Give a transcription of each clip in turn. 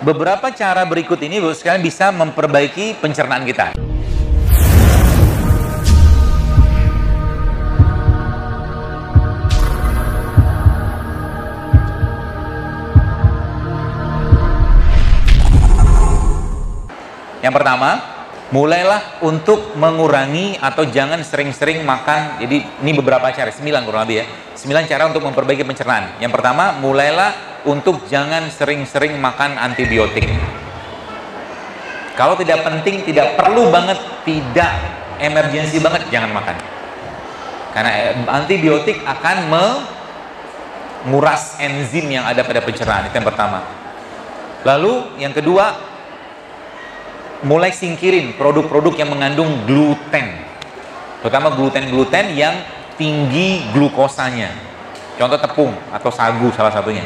Beberapa cara berikut ini Bapak sekalian bisa memperbaiki pencernaan kita. Yang pertama, mulailah untuk mengurangi atau jangan sering-sering makan. Jadi ini beberapa cara, sembilan kurang lebih ya. Sembilan cara untuk memperbaiki pencernaan. Yang pertama, mulailah untuk jangan sering-sering makan antibiotik. Kalau tidak penting, tidak perlu banget, tidak emergensi banget, jangan makan. Karena eh, antibiotik akan menguras enzim yang ada pada pencernaan. Itu yang pertama. Lalu yang kedua, mulai singkirin produk-produk yang mengandung gluten. Terutama gluten-gluten yang tinggi glukosanya. Contoh tepung atau sagu salah satunya.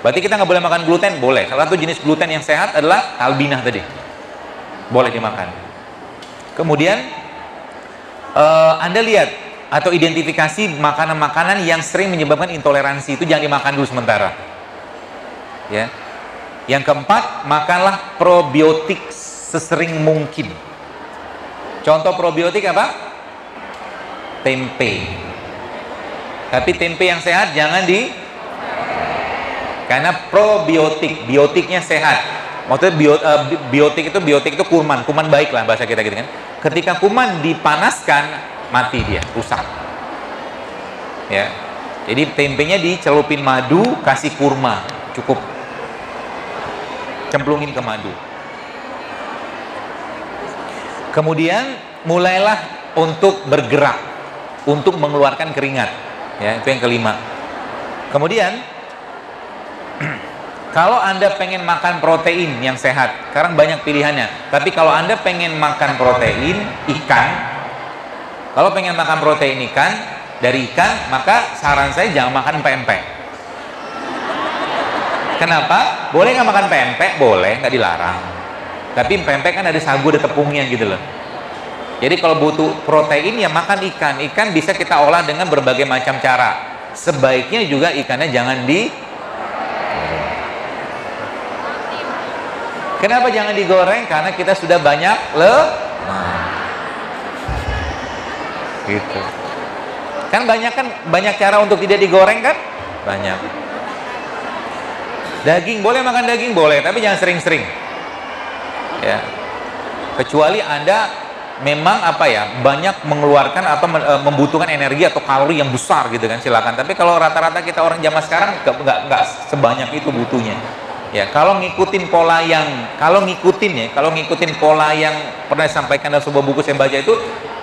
Berarti kita nggak boleh makan gluten? Boleh. Salah satu jenis gluten yang sehat adalah albinah tadi. Boleh dimakan. Kemudian uh, Anda lihat atau identifikasi makanan-makanan yang sering menyebabkan intoleransi itu jangan dimakan dulu sementara. Ya. Yang keempat, makanlah probiotik sesering mungkin. Contoh probiotik apa? Tempe. Tapi tempe yang sehat jangan di karena probiotik, biotiknya sehat. Maksudnya bio, uh, biotik itu biotik itu kuman, kuman baik lah bahasa kita gitu kan. Ketika kuman dipanaskan, mati dia, rusak. Ya. Jadi tempenya dicelupin madu, kasih kurma, cukup. Cemplungin ke madu. Kemudian mulailah untuk bergerak, untuk mengeluarkan keringat. Ya, itu yang kelima. Kemudian kalau Anda pengen makan protein yang sehat, sekarang banyak pilihannya. Tapi kalau Anda pengen makan protein ikan, kalau pengen makan protein ikan dari ikan, maka saran saya jangan makan pempek. Kenapa? Boleh nggak makan pempek? Boleh, nggak dilarang. Tapi pempek kan ada sagu, ada tepungnya gitu loh. Jadi kalau butuh protein ya makan ikan. Ikan bisa kita olah dengan berbagai macam cara. Sebaiknya juga ikannya jangan di Kenapa jangan digoreng? Karena kita sudah banyak lemak. Gitu. Kan banyak kan banyak cara untuk tidak digoreng kan? Banyak. Daging boleh makan daging boleh, tapi jangan sering-sering. Ya. Kecuali Anda memang apa ya banyak mengeluarkan atau membutuhkan energi atau kalori yang besar gitu kan silakan tapi kalau rata-rata kita orang zaman sekarang nggak nggak sebanyak itu butuhnya Ya, kalau ngikutin pola yang kalau ngikutin ya, kalau ngikutin pola yang pernah disampaikan dalam sebuah buku saya baca itu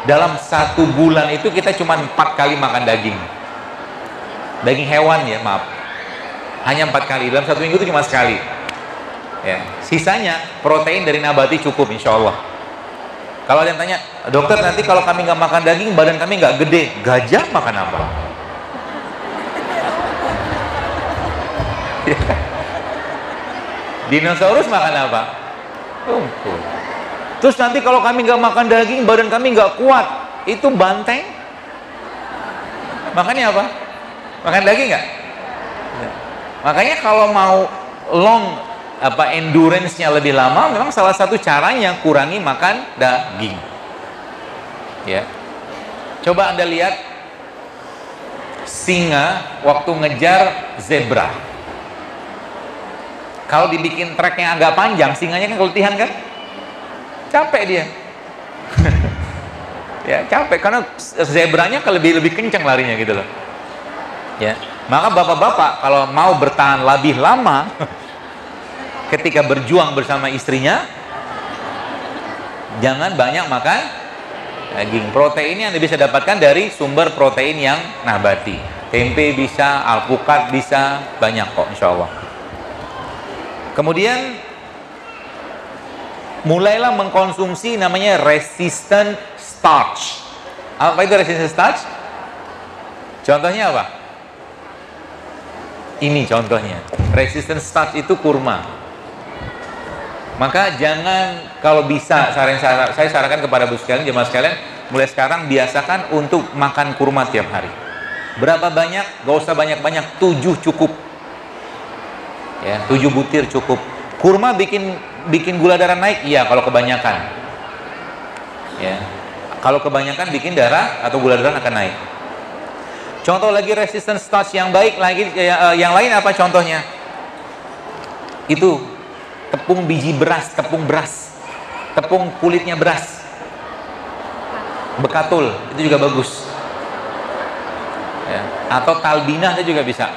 dalam satu bulan itu kita cuma empat kali makan daging. Daging hewan ya, maaf. Hanya empat kali. Dalam satu minggu itu cuma sekali. Ya, sisanya protein dari nabati cukup insya Allah. Kalau ada yang tanya, dokter nanti kalau kami nggak makan daging, badan kami nggak gede. Gajah makan apa? Dinosaurus makan apa? Rumput. Terus nanti kalau kami nggak makan daging, badan kami nggak kuat. Itu banteng. Makannya apa? Makan daging nggak? Ya. Makanya kalau mau long apa endurance-nya lebih lama, memang salah satu caranya kurangi makan daging. Ya. Coba Anda lihat singa waktu ngejar zebra kalau dibikin treknya agak panjang, singanya kan keletihan kan? Capek dia. ya, capek karena zebranya lebih lebih kencang larinya gitu loh. Ya. Maka bapak-bapak kalau mau bertahan lebih lama ketika berjuang bersama istrinya jangan banyak makan daging. Protein yang bisa dapatkan dari sumber protein yang nabati. Tempe bisa, alpukat bisa, banyak kok insya Allah. Kemudian mulailah mengkonsumsi namanya resistant starch. Apa itu resistant starch? Contohnya apa? Ini contohnya. Resistant starch itu kurma. Maka jangan kalau bisa saran saya sarankan kepada bu sekalian, jemaah sekalian, mulai sekarang biasakan untuk makan kurma tiap hari. Berapa banyak? Gak usah banyak-banyak, tujuh cukup. Ya tujuh butir cukup. Kurma bikin bikin gula darah naik? Iya kalau kebanyakan. Ya. Kalau kebanyakan bikin darah atau gula darah akan naik. Contoh lagi resistance starch yang baik lagi ya, yang lain apa contohnya? Itu tepung biji beras tepung beras. Tepung kulitnya beras. Bekatul itu juga bagus. Ya. atau talbinah itu juga bisa.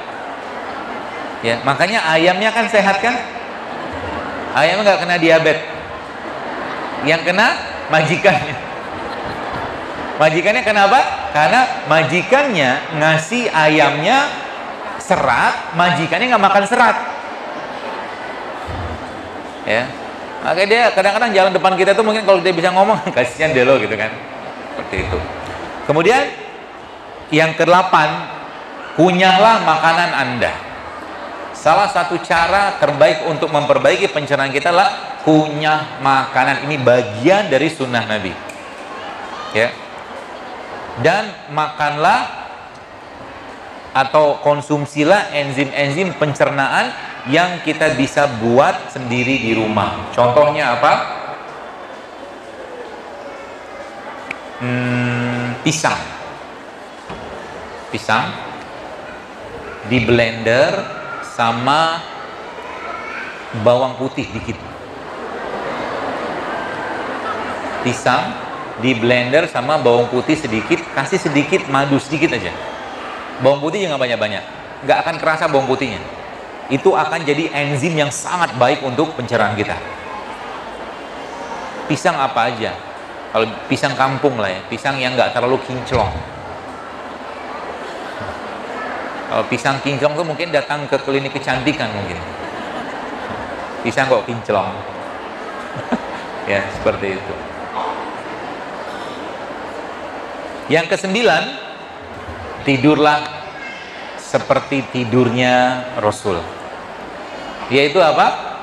Ya makanya ayamnya kan sehat kan? Ayamnya nggak kena diabetes. Yang kena majikannya. Majikannya kenapa karena majikannya ngasih ayamnya serat majikannya nggak makan serat ya makanya dia kadang-kadang jalan depan kita tuh mungkin kalau dia bisa ngomong kasihan deh lo gitu kan seperti itu kemudian yang kedelapan kunyahlah makanan anda Salah satu cara terbaik untuk memperbaiki pencernaan kita adalah kunyah makanan. Ini bagian dari sunnah Nabi. Ya. Dan makanlah atau konsumsilah enzim-enzim pencernaan yang kita bisa buat sendiri di rumah. Contohnya apa? Hmm, pisang. Pisang di blender sama bawang putih dikit pisang di blender sama bawang putih sedikit kasih sedikit madu sedikit aja bawang putih jangan banyak-banyak nggak akan kerasa bawang putihnya itu akan jadi enzim yang sangat baik untuk pencerahan kita pisang apa aja kalau pisang kampung lah ya pisang yang nggak terlalu kinclong kalau pisang kinclong tuh mungkin datang ke klinik kecantikan mungkin. Pisang kok kinclong. ya, seperti itu. Yang kesembilan, tidurlah seperti tidurnya Rasul. Yaitu apa?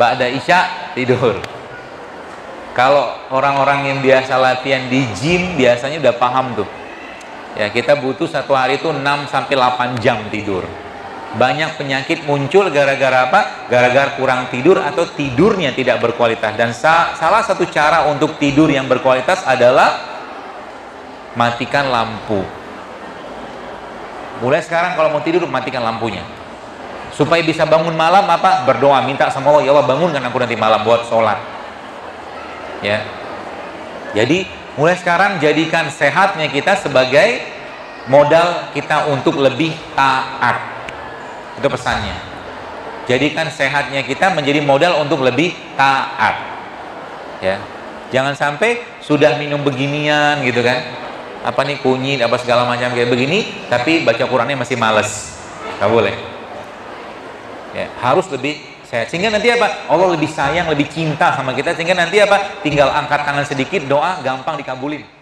Ba'da Isya tidur. Kalau orang-orang yang biasa latihan di gym biasanya udah paham tuh Ya, kita butuh satu hari itu 6 sampai 8 jam tidur. Banyak penyakit muncul gara-gara apa? Gara-gara kurang tidur atau tidurnya tidak berkualitas. Dan sa salah satu cara untuk tidur yang berkualitas adalah matikan lampu. Mulai sekarang kalau mau tidur matikan lampunya. Supaya bisa bangun malam apa? Berdoa minta sama Allah, ya Allah bangunkan aku nanti malam buat sholat. Ya. Jadi Mulai sekarang jadikan sehatnya kita sebagai modal kita untuk lebih taat. Itu pesannya. Jadikan sehatnya kita menjadi modal untuk lebih taat. Ya. Jangan sampai sudah minum beginian gitu kan. Apa nih kunyit apa segala macam kayak begini tapi baca Qurannya masih males. Gak boleh. Ya, harus lebih sehat. Sehingga nanti apa? Allah lebih sayang, lebih cinta sama kita. Sehingga nanti apa? Tinggal angkat tangan sedikit, doa gampang dikabulin.